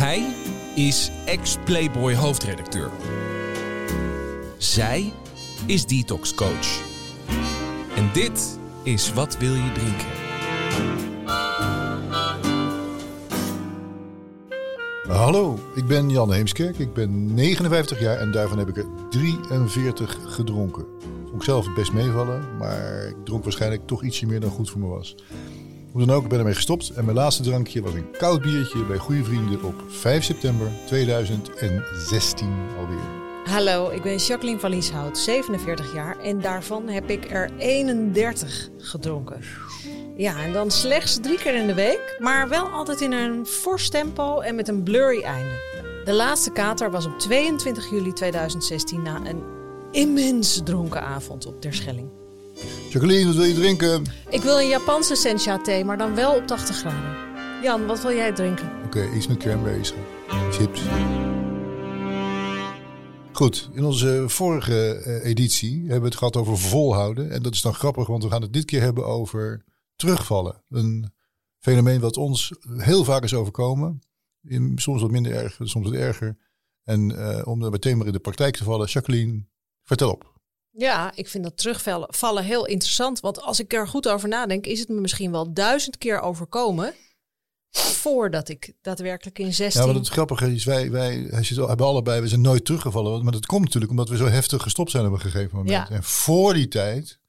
Hij is ex-Playboy hoofdredacteur. Zij is detox coach. En dit is Wat wil je drinken? Hallo, ik ben Jan Heemskerk. Ik ben 59 jaar en daarvan heb ik er 43 gedronken. Vond ik zelf best meevallen, maar ik dronk waarschijnlijk toch ietsje meer dan goed voor me was. Hoe dan ook, ik ben ermee gestopt en mijn laatste drankje was een koud biertje bij goede vrienden op 5 september 2016 alweer. Hallo, ik ben Jacqueline van Lieshout, 47 jaar en daarvan heb ik er 31 gedronken. Ja, en dan slechts drie keer in de week, maar wel altijd in een fors tempo en met een blurry einde. De laatste kater was op 22 juli 2016 na een immens dronken avond op Terschelling. Jacqueline, wat wil je drinken? Ik wil een Japanse sencha thee, maar dan wel op 80 graden. Jan, wat wil jij drinken? Oké, iets met cranberries. Chips. Goed, in onze vorige eh, editie hebben we het gehad over volhouden. En dat is dan grappig, want we gaan het dit keer hebben over terugvallen. Een fenomeen wat ons heel vaak is overkomen. In, soms wat minder erg, soms wat erger. En eh, om er meteen maar in de praktijk te vallen, Jacqueline, vertel op. Ja, ik vind dat terugvallen vallen heel interessant. Want als ik er goed over nadenk, is het me misschien wel duizend keer overkomen. Voordat ik daadwerkelijk in 16. Ja, wat het grappige is, wij, wij hebben allebei, we zijn nooit teruggevallen. Maar dat komt natuurlijk omdat we zo heftig gestopt zijn op een gegeven moment. Ja. En voor die tijd,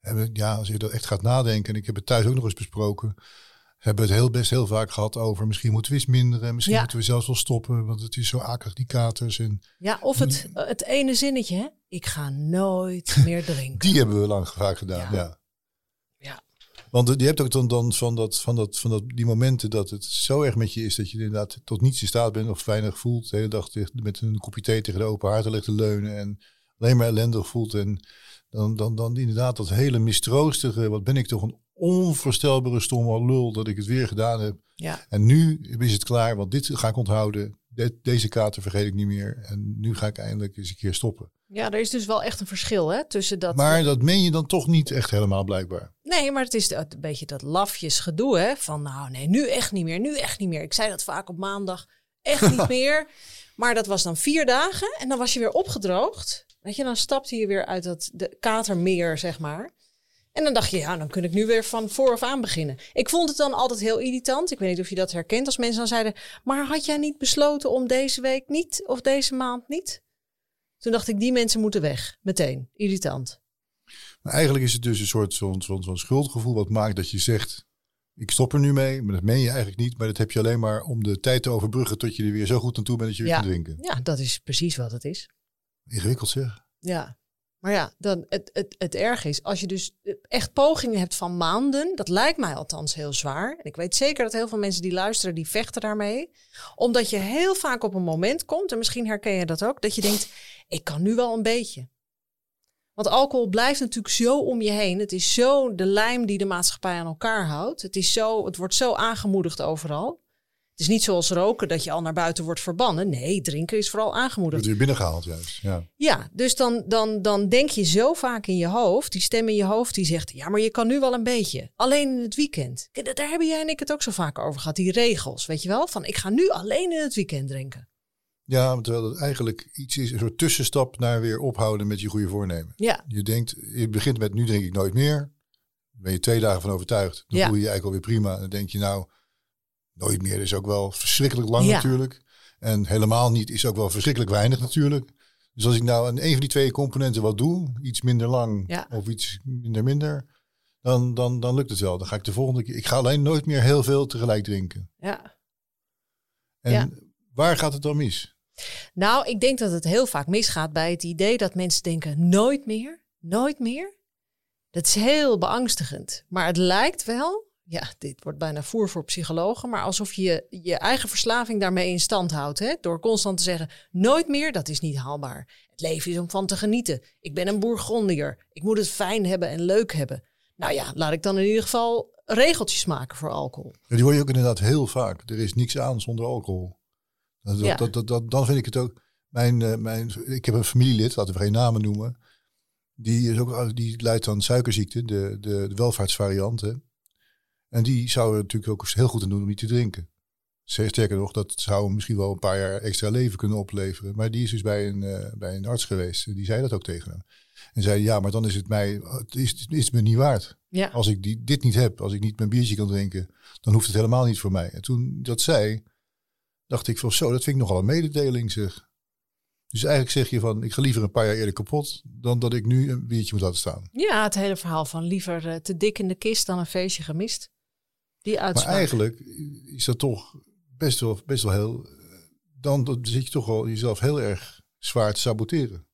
hebben, ja, als je dat echt gaat nadenken, en ik heb het thuis ook nog eens besproken, hebben het heel best heel vaak gehad over misschien moeten we eens minderen, misschien Ja. moeten we zelfs wel stoppen, want het is zo akelig die katers. En Ja, of het, het ene zinnetje, hè? Ik ga nooit meer drinken. die hebben we lang vaak gedaan, Ja. ja. Ja. Want je hebt ook dan, dan van, dat, van, dat, van dat, die momenten dat het zo erg met je is dat je inderdaad tot niets in staat bent of weinig voelt. De hele dag met een kopje thee tegen de open haard te liggen te leunen en alleen maar ellendig voelt. En dan, dan, dan inderdaad dat hele mistroostige, wat ben ik toch een onvoorstelbare stomme lul dat ik het weer gedaan heb. Ja, En nu is het klaar, want dit ga ik onthouden. De- deze kaarten vergeet ik niet meer. En nu ga ik eindelijk eens een keer stoppen. ja, er is dus wel echt een verschil hè, tussen dat. Maar dat meen je dan toch niet echt helemaal blijkbaar. Nee, maar het is een beetje dat lafjes gedoe, hè? Van nou, nee, nu echt niet meer, nu echt niet meer. Ik zei dat vaak op maandag, echt niet meer. Maar dat was dan vier dagen en dan was je weer opgedroogd. Weet je, dan stapte je weer uit dat de katermeer, zeg maar. En dan dacht je, ja, dan kun ik nu weer van vooraf aan beginnen. Ik vond het dan altijd heel irritant. Ik weet niet of je dat herkent als mensen dan zeiden... maar had jij niet besloten om deze week niet of deze maand niet? Toen dacht ik, die mensen moeten weg. Meteen. Irritant. Maar eigenlijk is het dus een soort zo'n schuldgevoel wat maakt dat je zegt, ik stop er nu mee. Maar dat meen je eigenlijk niet. Maar dat heb je alleen maar om de tijd te overbruggen tot je er weer zo goed aan toe bent dat je weer Ja. kunt drinken. Ja, dat is precies wat het is. Ingewikkeld zeg. Ja, maar ja, dan het, het, het erg is, als je dus echt pogingen hebt van maanden, dat lijkt mij althans heel zwaar. En ik weet zeker dat heel veel mensen die luisteren, die vechten daarmee. Omdat je heel vaak op een moment komt, en misschien herken je dat ook, dat je denkt, ik kan nu wel een beetje. Want alcohol blijft natuurlijk zo om je heen. Het is zo de lijm die de maatschappij aan elkaar houdt. Het, is zo, het wordt zo aangemoedigd overal. Het is niet zoals roken dat je al naar buiten wordt verbannen. Nee, drinken is vooral aangemoedigd. Wordt weer binnengehaald juist. Ja. Ja, dus dan, dan, dan denk je zo vaak in je hoofd, die stem in je hoofd die zegt, ja, maar je kan nu wel een beetje. Alleen in het weekend. Daar hebben jij en ik het ook zo vaak over gehad, die regels, weet je wel? Van ik ga nu alleen in het weekend drinken. ja, terwijl het eigenlijk iets is, een soort tussenstap naar weer ophouden met je goede voornemen. Ja, Je denkt, je begint met nu drink ik nooit meer. Dan ben je twee dagen van overtuigd. Dan Ja. voel je je eigenlijk alweer prima. Dan denk je nou, nooit meer is ook wel verschrikkelijk lang Ja. natuurlijk. En helemaal niet is ook wel verschrikkelijk weinig natuurlijk. Dus als ik nou aan een van die twee componenten wat doe, iets minder lang Ja. of iets minder minder, dan, dan, dan lukt het wel. Dan ga ik de volgende keer, ik ga alleen nooit meer heel veel tegelijk drinken. ja. En Ja. waar gaat het dan mis? Nou, ik denk dat het heel vaak misgaat bij het idee dat mensen denken, nooit meer, nooit meer. Dat is heel beangstigend. Maar het lijkt wel, ja, dit wordt bijna voer voor psychologen, maar alsof je je eigen verslaving daarmee in stand houdt. Hè? Door constant te zeggen, nooit meer, dat is niet haalbaar. Het leven is om van te genieten. Ik ben een bourgondier. Ik moet het fijn hebben en leuk hebben. Nou ja, laat ik dan in ieder geval regeltjes maken voor alcohol. Ja, die hoor je ook inderdaad heel vaak. Er is niks aan zonder alcohol. Dat, Ja. dat, dat, dat- dan vind ik het ook. Mijn, eh, mijn, ik heb een familielid, laten we geen namen noemen. Die, is ook, die lijdt aan suikerziekte, de, de, de welvaartsvariant. hè. En die zou er natuurlijk ook heel goed aan doen om niet te drinken. Sterker nog, dat zou misschien wel een paar jaar extra leven kunnen opleveren. Maar die is dus bij een, eh, bij een arts geweest. Die zei dat ook tegen hem. En zei, ja, maar dan is het mij, het is, het is me niet waard. Ja. Als ik die, dit niet heb, als ik niet mijn biertje kan drinken, dan hoeft het helemaal niet voor mij. En toen dat zei, dacht ik van zo, dat vind ik nogal een mededeling zeg. Dus eigenlijk zeg je van, ik ga liever een paar jaar eerder kapot dan dat ik nu een biertje moet laten staan. Ja, het hele verhaal van liever eh, te dik in de kist dan een feestje gemist. Die uitspraak. Maar eigenlijk is dat toch best wel, best wel heel, dan zit je toch wel jezelf heel erg zwaar te saboteren.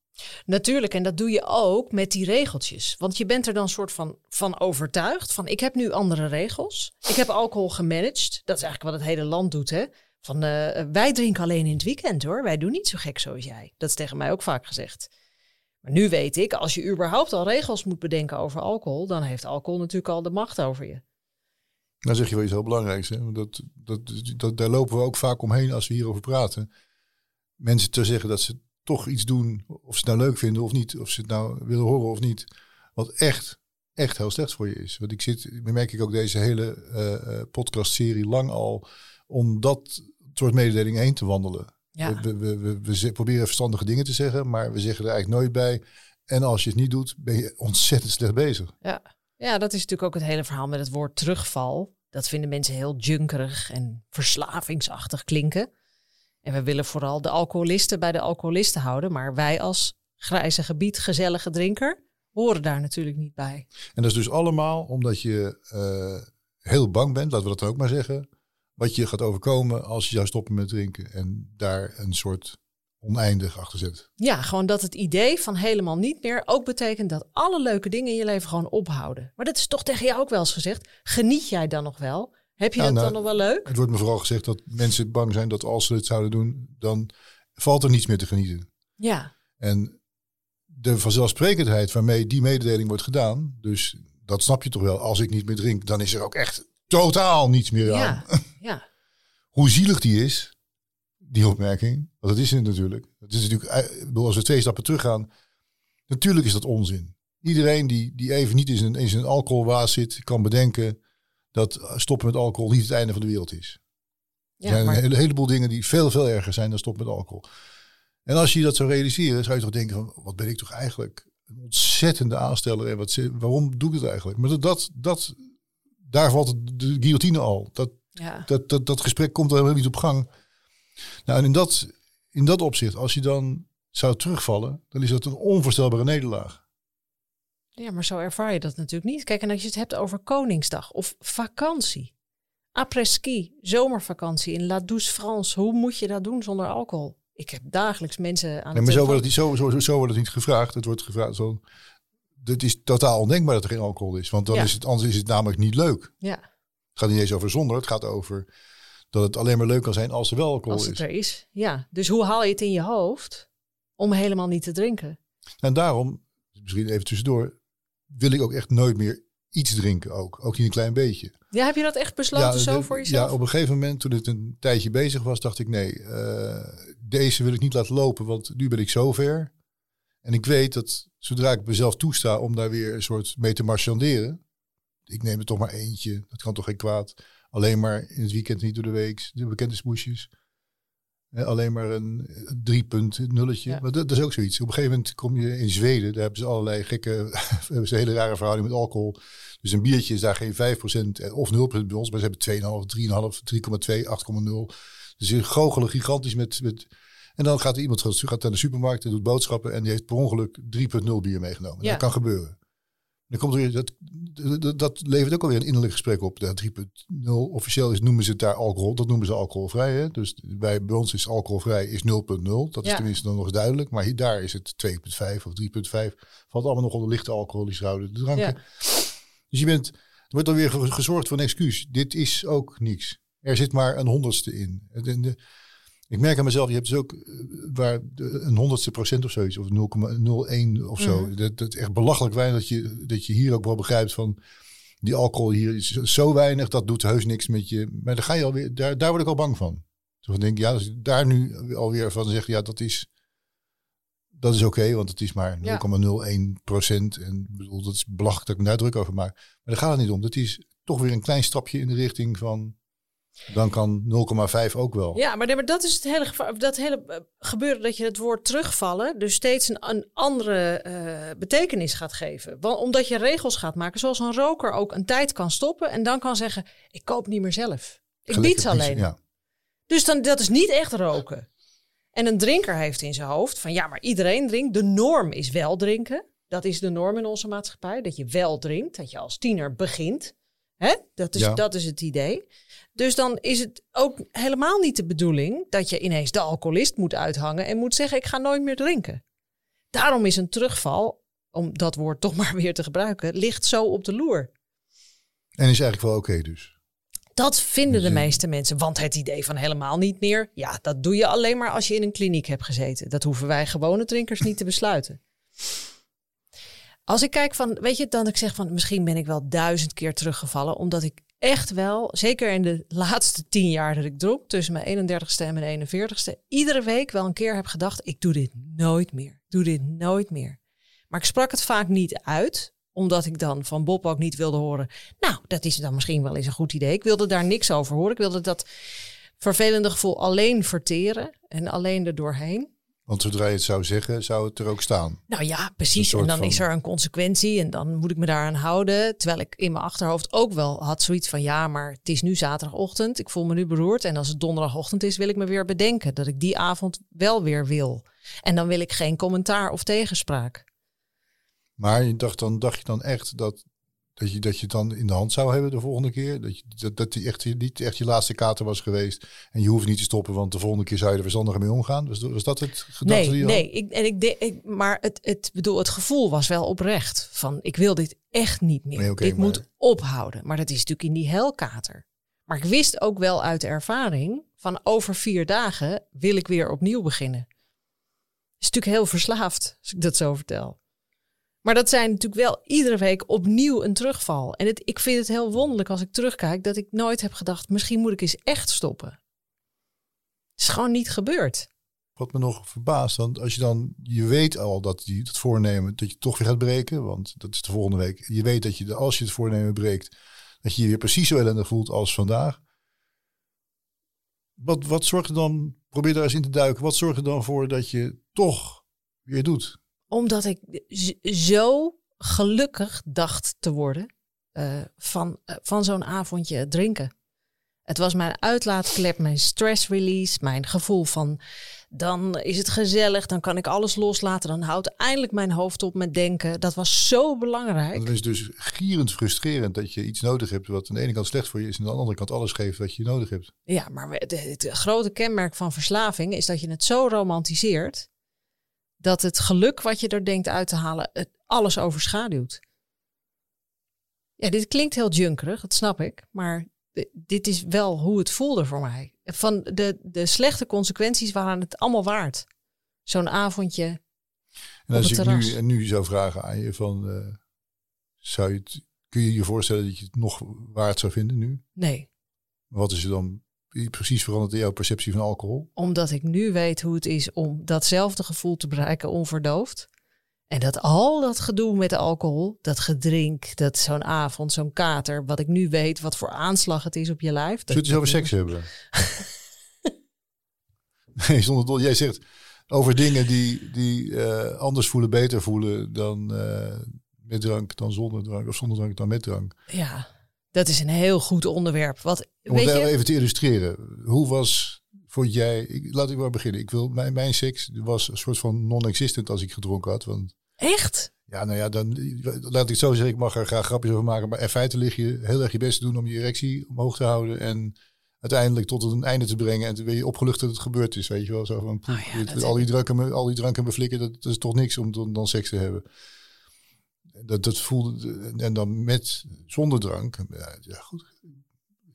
Natuurlijk, en dat doe je ook met die regeltjes. Want je bent er dan soort van, van overtuigd. Van ik heb nu andere regels. Ik heb alcohol gemanaged. Dat is eigenlijk wat het hele land doet. Hè? Van eh, wij drinken alleen in het weekend hoor. Wij doen niet zo gek zoals jij. Dat is tegen mij ook vaak gezegd. Maar nu weet ik, als je überhaupt al regels moet bedenken over alcohol, dan heeft alcohol natuurlijk al de macht over je. Dan zeg je wel iets heel belangrijks. Hè? Dat, dat, dat, daar lopen we ook vaak omheen als we hierover praten. Mensen te zeggen dat ze toch iets doen, of ze het nou leuk vinden of niet, of ze het nou willen horen of niet, wat echt, echt heel slecht voor je is. Want ik zit, merk ik ook deze hele uh, podcastserie lang al, om dat soort mededelingen heen te wandelen. Ja. We, we, we, we, proberen verstandige dingen te zeggen, maar we zeggen er eigenlijk nooit bij. En als je het niet doet, ben je ontzettend slecht bezig. Ja. Ja, dat is natuurlijk ook het hele verhaal met het woord terugval. Dat vinden mensen heel junkerig en verslavingsachtig klinken. En we willen vooral de alcoholisten bij de alcoholisten houden. Maar wij als grijze gebied, gezellige drinker, horen daar natuurlijk niet bij. En dat is dus allemaal omdat je uh, heel bang bent, laten we dat ook maar zeggen. Wat je gaat overkomen als je zou stoppen met drinken. En daar een soort oneindig achter zet. Ja, gewoon dat het idee van helemaal niet meer ook betekent dat alle leuke dingen in je leven gewoon ophouden. Maar dat is toch tegen jou ook wel eens gezegd. Geniet jij dan nog wel? Heb je dat nou, dan nog wel leuk? Het wordt me vooral gezegd dat mensen bang zijn dat als ze het zouden doen, dan valt er niets meer te genieten. Ja. En de vanzelfsprekendheid waarmee die mededeling wordt gedaan, dus dat snap je toch wel. Als ik niet meer drink, dan is er ook echt totaal niets meer aan. Ja, ja. Hoe zielig die is, die opmerking, want dat is het natuurlijk. Het is natuurlijk, eh, als we twee stappen teruggaan, natuurlijk is dat onzin. Iedereen die, die even niet in zijn, in zijn alcoholwaas zit, kan bedenken dat stoppen met alcohol niet het einde van de wereld is. Ja, er zijn maar... een heleboel dingen die veel, veel erger zijn dan stoppen met alcohol. En als je dat zou realiseren, zou je toch denken van, wat ben ik toch eigenlijk een ontzettende aansteller en wat, waarom doe ik het eigenlijk? Maar dat, dat, dat daar valt de guillotine al. Dat, ja. dat, dat, dat gesprek komt er helemaal niet op gang. Nou, en in dat, in dat opzicht, als je dan zou terugvallen, dan is dat een onvoorstelbare nederlaag. Ja, maar zo ervaar je dat natuurlijk niet. Kijk, en als je het hebt over Koningsdag of vakantie. Après-ski, zomervakantie in La Douce France. Hoe moet je dat doen zonder alcohol? Ik heb dagelijks mensen aan nee, maar zo wordt, het niet, zo, zo, zo wordt het niet gevraagd. Het wordt gevraagd zo... Het is totaal ondenkbaar dat er geen alcohol is. Want dan is het, anders is het namelijk niet leuk. Ja. Het gaat niet eens over zonder. Het gaat over dat het alleen maar leuk kan zijn als er wel alcohol is. Als het er is, ja. Dus hoe haal je het in je hoofd om helemaal niet te drinken? En daarom, misschien even tussendoor, wil ik ook echt nooit meer iets drinken ook. Ook niet een klein beetje. Ja, heb je dat echt besloten zo voor jezelf? Ja, op een gegeven moment toen het een tijdje bezig was, dacht ik nee, uh, deze wil ik niet laten lopen, want nu ben ik zover. En ik weet dat zodra ik mezelf toesta om daar weer een soort mee te marchanderen, ik neem er toch maar eentje, dat kan toch geen kwaad. Alleen maar in het weekend, niet door de week, de bekende smoesjes alleen maar een drie punt nulletje. Ja. Maar dat, dat, is ook zoiets. Op een gegeven moment kom je in Zweden. Daar hebben ze allerlei gekke... hebben ze hele rare verhouding met alcohol. Dus een biertje is daar geen 5% of 0% bij ons. Maar ze hebben 2,5, 3,5, 3,2, 8,0. Dus ze goochelen gigantisch met, met... En dan gaat er iemand gaat naar de supermarkt en doet boodschappen. En die heeft per ongeluk 3,0 bier meegenomen. Ja. Dat kan gebeuren. Dan komt er dat, dat, dat levert ook alweer een innerlijk gesprek op. De 3.0 officieel is, noemen ze het daar alcohol. Dat noemen ze alcoholvrij. Hè? Dus bij, bij ons is alcoholvrij is 0.0. Dat is tenminste dan nog eens duidelijk. Maar hier, daar is het 2.5 of 3.5. Valt allemaal nog onder lichte alcoholische houden dranken. Ja. Dus je bent, er wordt dan weer gezorgd voor een excuus. Dit is ook niks. Er zit maar een honderdste in. De, de, ik merk aan mezelf, je hebt dus ook eh, waar een honderdste procent of zoiets, of 0,01 of zo. Mm. Dat, dat is echt belachelijk weinig dat je, dat je hier ook wel begrijpt van die alcohol hier is zo weinig, dat doet heus niks met je. Maar daar ga je alweer, daar, daar word ik al bang van. Dus ik denk, ja, als je daar nu alweer van zegt, ja, dat is, dat is oké, want het is maar 0,01 procent. En bedoel, dat is belachelijk dat ik me daar druk over maak. Maar daar gaat het niet om. Dat is toch weer een klein stapje in de richting van Dan kan 0,5 ook wel. Ja, maar, nee, maar dat is het hele, gevaar, dat hele eh, gebeuren dat je het woord terugvallen dus steeds een, een andere eh, betekenis gaat geven. Want, omdat je regels gaat maken, zoals een roker ook een tijd kan stoppen en dan kan zeggen: Ik koop niet meer zelf. Ik Gelijk bied ze alleen. Ja. Dus dan, dat is niet echt roken. En een drinker heeft in zijn hoofd van ja, maar iedereen drinkt. De norm is wel drinken. Dat is de norm in onze maatschappij. Dat je wel drinkt. Dat je als tiener begint. Hè? Dat, is, Ja. dat is het idee. Dus dan is het ook helemaal niet de bedoeling dat je ineens de alcoholist moet uithangen en moet zeggen: Ik ga nooit meer drinken. Daarom is een terugval, om dat woord toch maar weer te gebruiken, ligt zo op de loer. En is eigenlijk wel oké dus. Dat vinden de Dus, eh, meeste mensen. Want het idee van helemaal niet meer. Ja, dat doe je alleen maar als je in een kliniek hebt gezeten. Dat hoeven wij gewone drinkers niet te besluiten. Als ik kijk van, weet je, dan ik zeg van misschien ben ik wel duizend keer teruggevallen. Omdat ik echt wel, zeker in de laatste tien jaar dat ik dronk, tussen mijn 31ste en mijn 41ste, iedere week wel een keer heb gedacht: ik doe dit nooit meer. Doe dit nooit meer. Maar ik sprak het vaak niet uit, omdat ik dan van Bob ook niet wilde horen. Nou, dat is dan misschien wel eens een goed idee. Ik wilde daar niks over horen. Ik wilde dat vervelende gevoel alleen verteren en alleen er doorheen. Want zodra je het zou zeggen, zou het er ook staan. Nou ja, precies. En dan van- is er een consequentie en dan moet ik me daaraan houden. Terwijl ik in mijn achterhoofd ook wel had zoiets van... ja, maar het is nu zaterdagochtend, ik voel me nu beroerd... en als het donderdagochtend is, wil ik me weer bedenken... dat ik die avond wel weer wil. En dan wil ik geen commentaar of tegenspraak. Maar je dacht dan, dacht je dan echt dat, dat, je, dat je het dan in de hand zou hebben de volgende keer? Dat, je, dat, dat die echt, je- niet echt je laatste kater was geweest. En je hoeft niet te stoppen, want de volgende keer zou je er verstandiger mee omgaan. Was, was dat het gedachte Nee, die je had? nee. Ik, en ik, de- ik, maar het, het, bedoel, het gevoel was wel oprecht. Van, ik wil dit echt niet meer. Nee, dit maar- moet ophouden. Maar dat is natuurlijk in die helkater. Maar ik wist ook wel uit ervaring... van over vier dagen wil ik weer opnieuw beginnen. is natuurlijk heel verslaafd, als ik dat zo vertel. Maar dat zijn natuurlijk wel iedere week opnieuw een terugval. En het, ik vind het heel wonderlijk als ik terugkijk... dat ik nooit heb gedacht, misschien moet ik eens echt stoppen. Het is gewoon niet gebeurd. Wat me nog verbaast, want als je dan, je weet al dat die het voornemen, dat je toch weer gaat breken, want dat is de volgende week. Je weet dat je, als je het voornemen breekt, dat je je weer precies zo ellendig voelt als vandaag. Wat, wat zorgt er dan, probeer daar eens in te duiken, wat zorgt er dan voor dat je toch weer doet? Omdat ik zo gelukkig dacht te worden eh, van, eh, van zo'n avondje drinken. Het was mijn uitlaatklep, mijn stress release, mijn gevoel van dan is het gezellig, dan kan ik alles loslaten, dan houdt eindelijk mijn hoofd op met denken. Dat was zo belangrijk. Het is dus gierend frustrerend dat je iets nodig hebt wat aan de ene kant slecht voor je is en aan de andere kant alles geeft wat je nodig hebt. Ja, maar het grote kenmerk van verslaving is dat je het zo romantiseert dat het geluk wat je er denkt uit te halen het alles overschaduwt. Ja, dit klinkt heel junkerig, dat snap ik, maar dit is wel hoe het voelde voor mij. Van de, de slechte consequenties waren het allemaal waard. Zo'n avondje. En als ik nu, nu zou vragen aan je van, eh, zou je het, kun je je voorstellen dat je het nog waard zou vinden nu? Nee, Wat is er dan precies veranderd in jouw perceptie van alcohol? omdat ik nu weet hoe het is om datzelfde gevoel te bereiken onverdoofd. En dat al dat gedoe met alcohol, dat gedrink, dat zo'n avond, zo'n kater, wat ik nu weet, wat voor aanslag het is op je lijf. Zullen we het over seks hebben? nee, zonder dol. Jij zegt over dingen die, die eh, anders voelen, beter voelen dan eh, met drank, dan zonder drank. Of zonder drank dan met drank. Ja, dat is een heel goed onderwerp. Wat, Om weet het je, even te illustreren. Hoe was voor jij... Ik, laat ik maar beginnen. Ik wil, mijn, mijn seks was een soort van non-existent als ik gedronken had. Want echt? Ja, nou ja, dan laat ik het zo zeggen. Ik mag er graag grapjes over maken. Maar in feite lig je heel erg je best te doen om je erectie omhoog te houden. En uiteindelijk tot een einde te brengen. En toen ben je opgelucht dat het gebeurd is. Weet je wel, zo van Oh ja, dit- dat al, die heb drank en me- al die drank en beflikken, dat, dat is toch niks om dan, dan seks te hebben. Dat, dat voelde, en dan met, zonder drank. Ja, goed.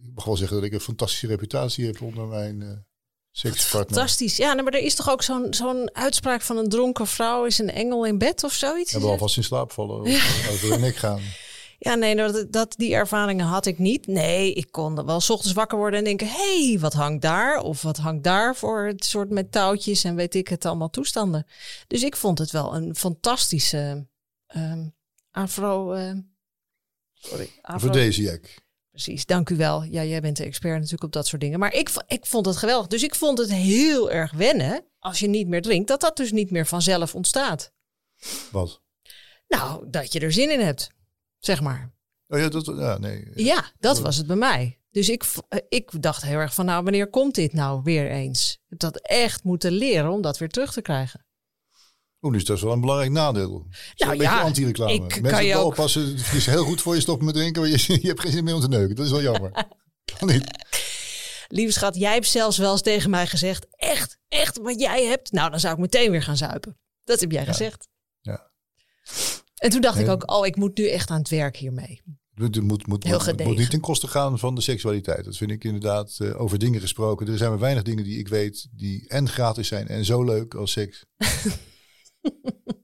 Ik mag wel zeggen dat ik een fantastische reputatie heb onder mijn sekspartner. Fantastisch. Ja, nee, maar er is toch ook zo'n zo'n uitspraak van een dronken vrouw is een engel in bed of zoiets? Hebben we alvast in slaap vallen. Of over de nek gaan. Ja, nee, nou, dat, dat, die ervaringen had ik niet. Nee, ik kon wel 's ochtends wakker worden en denken... hé, hey, wat hangt daar? Of wat hangt daar voor het soort met touwtjes en weet ik het allemaal toestanden. Dus ik vond het wel een fantastische ehm afro... eh, sorry, afro. Precies, dank u wel. Ja, jij bent de expert natuurlijk op dat soort dingen. Maar ik, ik vond het geweldig. Dus ik vond het heel erg wennen, als je niet meer drinkt, dat dat dus niet meer vanzelf ontstaat. Wat? Nou, dat je er zin in hebt, zeg maar. Oh ja, dat, ja, nee. Ja, dat was het bij mij. Dus ik, eh, ik dacht heel erg van, nou, wanneer komt dit nou weer eens? Ik heb dat echt moeten leren om dat weer terug te krijgen. Oeh, dus dat is wel een belangrijk nadeel. Zo Nou een beetje ja, anti-reclame. ik Mensen kan je ook- oppassen. Het is heel goed voor je stoppen met drinken, maar je, je hebt geen zin meer om te neuken. Dat is wel jammer. Niet. Lieve schat, jij hebt zelfs wel eens tegen mij gezegd, echt, echt wat jij hebt? Nou, dan zou ik meteen weer gaan zuipen. Dat heb jij gezegd. Ja. En toen dacht ik ook, oh, ik moet nu echt aan het werk hiermee. Het moet, moet niet ten koste gaan van de seksualiteit. Dat vind ik inderdaad eh, over dingen gesproken. Er zijn maar weinig dingen die ik weet die en gratis zijn en zo leuk als seks.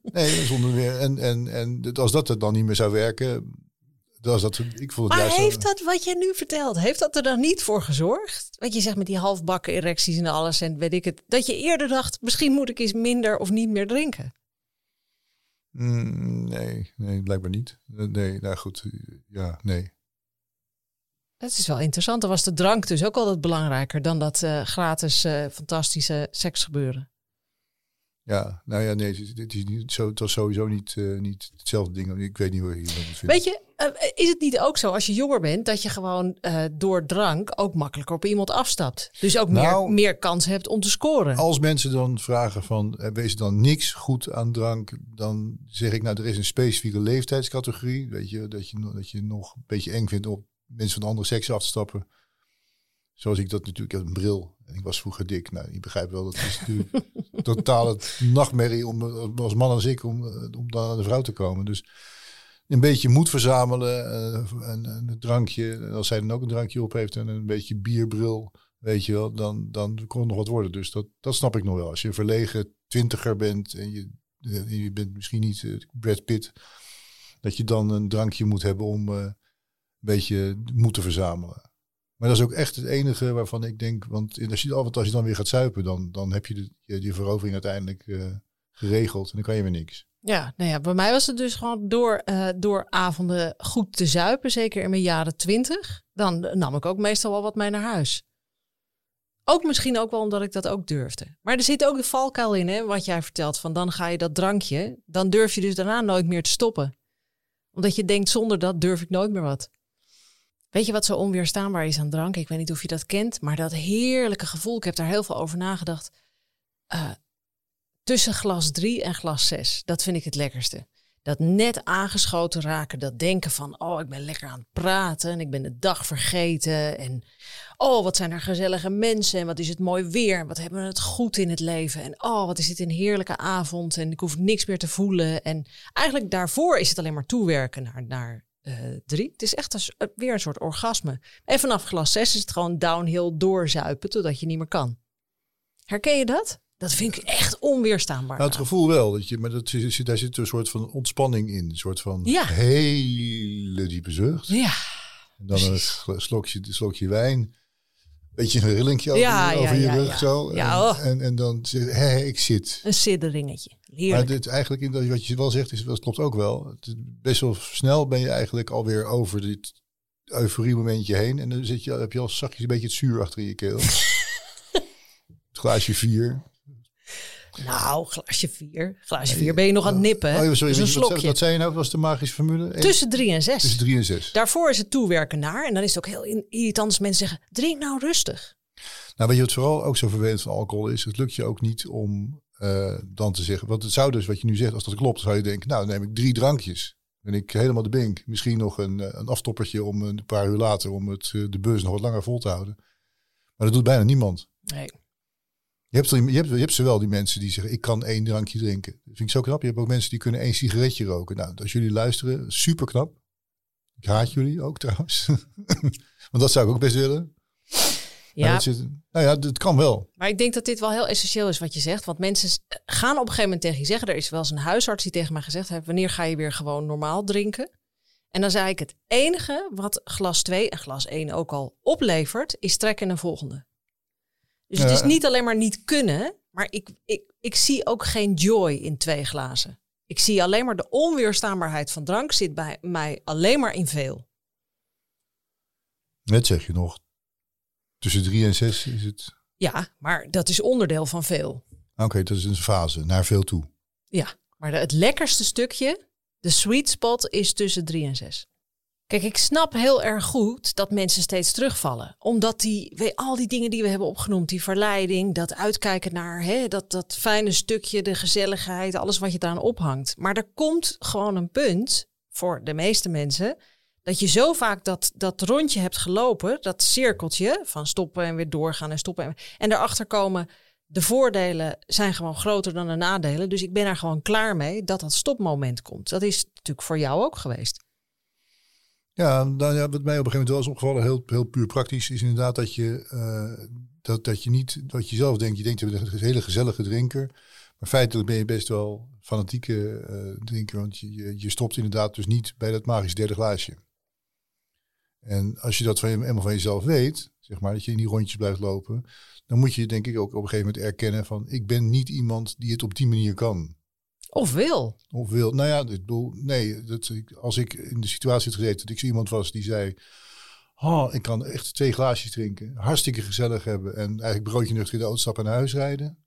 nee, zonder meer. En, en, en dat- als dat er dan niet meer zou werken, is dat. Ik vond het Maar juist. zo- heeft dat wat jij nu vertelt, heeft dat er dan niet voor gezorgd? Wat je zegt met die halfbakken erecties en alles en weet ik het. Dat je eerder dacht, misschien moet ik eens minder of niet meer drinken. Mm, nee, nee, blijkbaar niet. Nee, nou goed. Ja, nee. Dat is wel interessant. Dan was de drank dus ook altijd belangrijker dan dat eh, gratis eh, fantastische seksgebeuren. Ja, nou ja, nee, het is, niet zo, het was sowieso niet, eh, niet hetzelfde ding. Ik weet niet hoe je dat vinden. Weet je, eh, is het niet ook zo als je jonger bent dat je gewoon eh, door drank ook makkelijker op iemand afstapt? Dus ook Nou- meer, meer kans hebt om te scoren. Als mensen dan vragen van, wees dan niks goed aan drank, dan zeg ik, nou, er is een specifieke leeftijdscategorie. Weet je, dat je, dat je nog een beetje eng vindt om mensen van andere seksen af te stappen. Zoals ik dat natuurlijk, ik had een bril en ik was vroeger dik. Nou, je begrijpt wel, dat is natuurlijk totale nachtmerrie om als man als ik om, om dan aan de vrouw te komen. Dus een beetje moed verzamelen, eh, en, en een drankje, als zij dan ook een drankje op heeft en een beetje bierbril, weet je wel, dan, dan kon het nog wat worden. Dus dat, dat snap ik nog wel. Als je verlegen twintiger bent en je, eh, je bent misschien niet eh, Brad Pitt, dat je dan een drankje moet hebben om een beetje moed te verzamelen. Maar dat is ook echt het enige waarvan ik denk, want als je, als je dan weer gaat zuipen, dan, dan heb je je, die verovering uiteindelijk eh, geregeld en dan kan je weer niks. Ja, nou ja, bij mij was het dus gewoon door, eh, door avonden goed te zuipen, zeker in mijn jaren twintig. Dan nam ik ook meestal wel wat mee naar huis. Ook misschien ook wel omdat ik dat ook durfde. Maar er zit ook de valkuil in, hè, wat jij vertelt. Van dan ga je dat drankje, dan durf je dus daarna nooit meer te stoppen. Omdat je denkt, zonder dat durf ik nooit meer wat. Weet je wat zo onweerstaanbaar is aan drank? Ik weet niet of je dat kent, maar dat heerlijke gevoel, ik heb daar heel veel over nagedacht. Eh, tussen glas 3 en glas 6. Dat vind ik het lekkerste. Dat net aangeschoten raken, dat denken van, oh, ik ben lekker aan het praten en ik ben de dag vergeten. En oh, wat zijn er gezellige mensen en wat is het mooi weer wat hebben we het goed in het leven. En oh, wat is dit een heerlijke avond en ik hoef niks meer te voelen. En eigenlijk daarvoor is het alleen maar toewerken naar, naar drie. Het is echt een, eh, weer een soort orgasme. En vanaf glas 6 is het gewoon downhill doorzuipen totdat je niet meer kan. Herken je dat? Dat vind ik echt onweerstaanbaar. Nou, het gevoel wel, dat je, maar dat, daar zit een soort van ontspanning in. Een soort van Ja. hele diepe zucht. Ja, En dan een precies. slokje, slokje wijn. Beetje een rillingje over, Ja, je- ja, rug ja. zo. Ja, en, oh. en, en dan hé, ik zit. een sidderingetje. Maar Heerlijk. dit eigenlijk, in dat- wat je wel zegt, is, dat klopt ook wel. Het best wel snel ben je eigenlijk alweer over dit euforie momentje heen. En dan zit je, heb je al zachtjes een beetje het zuur achter je keel. het glaasje vier. Nou, glaasje vier. Glaasje vier ben je nog aan het nippen. hè? Oh, sorry, dus een wat, slokje. wat zei je nou? Was de magische formule? Eén- Tussen drie en zes. tussen drie en zes. Daarvoor is het toewerken naar. En dan is het ook heel irritant als mensen zeggen, drink nou rustig. Nou, weet je wat vooral ook zo vervelend van alcohol is? Het lukt je ook niet om eh, dan te zeggen... Want het zou dus, wat je nu zegt, als dat klopt, zou je denken... Nou, dan neem ik drie drankjes. Ben ik helemaal de bink. Misschien nog een, eh, een aftoppertje om een paar uur later... om het, eh, de bus nog wat langer vol te houden. Maar dat doet bijna niemand. Nee. Je hebt, je, hebt, je hebt ze wel, die mensen die zeggen... ik kan één drankje drinken. Dat vind ik zo knap. Je hebt ook mensen die kunnen één sigaretje roken. Nou, als jullie luisteren, super knap. Ik haat jullie ook trouwens. Want dat zou ik ook best willen. Ja, dat zit, nou ja, het kan wel. maar ik denk dat dit wel heel essentieel is wat je zegt. Want mensen gaan op een gegeven moment tegen je zeggen... er is wel eens een huisarts die tegen mij gezegd heeft... wanneer ga je weer gewoon normaal drinken? En dan zei ik, het enige wat glas 2 en glas 1 ook al oplevert... is trekken in een volgende. Dus het is niet alleen maar niet kunnen... maar ik, ik, ik zie ook geen joy in twee glazen. Ik zie alleen maar de onweerstaanbaarheid van drank... zit bij mij alleen maar in veel. Net zeg je nog, tussen drie en zes is het... Ja, maar dat is onderdeel van veel. Oké, dat is een fase, naar veel toe. Ja, maar de- het lekkerste stukje, de sweet spot, is tussen drie en zes. Kijk, ik snap heel erg goed dat mensen steeds terugvallen. Omdat die, we- al die dingen die we hebben opgenoemd, die verleiding, dat uitkijken naar hè, dat, dat fijne stukje, de gezelligheid, alles wat je daaraan ophangt. Maar er komt gewoon een punt voor de meeste mensen dat je zo vaak dat, dat rondje hebt gelopen, dat cirkeltje van stoppen en weer doorgaan en stoppen. En, en erachter komen, de voordelen zijn gewoon groter dan de nadelen. Dus ik ben er gewoon klaar mee dat dat stopmoment komt. Dat is natuurlijk voor jou ook geweest. Ja, nou ja, wat mij op een gegeven moment wel is opgevallen, heel, heel puur praktisch, is inderdaad dat je, eh, dat, dat je niet, wat je zelf denkt, je denkt je bent een hele gezellige drinker, maar feitelijk ben je best wel fanatieke eh, drinker, want je, je, stopt inderdaad dus niet bij dat magisch derde glaasje. En als je dat van, van jezelf weet, zeg maar, dat je in die rondjes blijft lopen, dan moet je denk ik ook op een gegeven moment erkennen van, ik ben niet iemand die het op die manier kan. Of wil. Of wil, nou ja, ik bedoel, nee, dat, als ik in de situatie had gezeten dat ik zo iemand was die zei, oh, ik kan echt twee glaasjes drinken, hartstikke gezellig hebben en eigenlijk broodje nuchter in de auto stappen en naar huis rijden,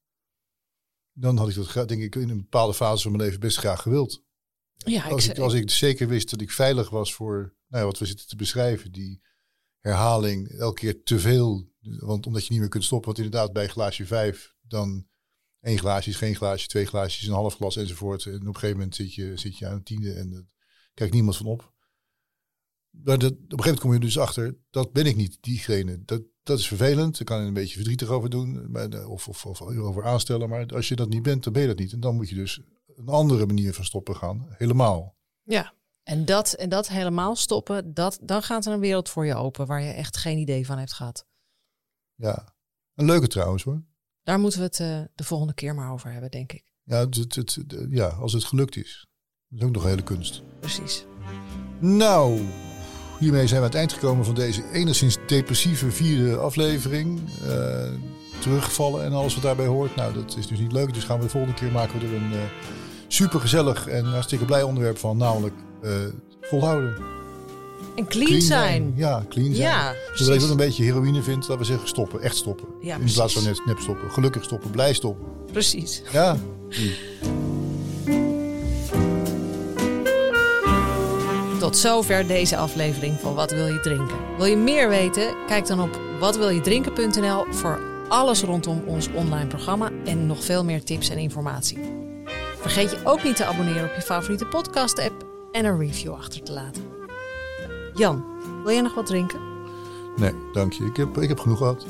dan had ik dat denk ik in een bepaalde fase van mijn leven best graag gewild. Ja, Als ik, ik, als ik zeker wist dat ik veilig was voor nou ja, wat we zitten te beschrijven, die herhaling, elke keer te veel, want omdat je niet meer kunt stoppen, want inderdaad bij glaasje vijf, dan één glaasje geen glaasje, twee glaasjes, een half glas enzovoort. En op een gegeven moment zit je, zit je aan een tiende en daar kijkt niemand van op. Maar dat, op een gegeven moment kom je dus achter, dat ben ik niet, diegene. Dat, dat is vervelend, daar kan je een beetje verdrietig over doen, maar, eh, of, of, of over aanstellen. Maar als je dat niet bent, dan ben je dat niet. En dan moet je dus een andere manier van stoppen gaan, helemaal. ja. En dat, en dat helemaal stoppen, dat, dan gaat er een wereld voor je open waar je echt geen idee van hebt gehad. Ja, een leuke trouwens hoor. Daar moeten we het eh, de volgende keer maar over hebben, denk ik. Ja, het, het, het- de- ja, als het gelukt is. Dat is ook nog een hele kunst. Precies. Nou, hiermee zijn we aan het eind gekomen van deze enigszins depressieve vierde aflevering. Eh, terugvallen en alles wat daarbij hoort. Nou, dat is dus niet leuk. Dus gaan we de volgende keer maken we er een eh super gezellig en hartstikke blij onderwerp van. Namelijk eh, volhouden. En clean, zijn. Ja, clean zijn. Ja, Zodat precies. ik wat een beetje heroïne vind, dat we zeggen stoppen. Echt stoppen. Ja, In plaats van net nep stoppen. Gelukkig stoppen. Blij stoppen. Precies. Ja. Tot zover deze aflevering van Wat wil je drinken? Wil je meer weten? Kijk dan op watwiljedrinken.nl voor alles rondom ons online programma en nog veel meer tips en informatie. Vergeet je ook niet te abonneren op je favoriete podcast app en een review achter te laten. Jan, wil jij nog wat drinken? Nee, dank je. Ik heb, ik heb genoeg gehad.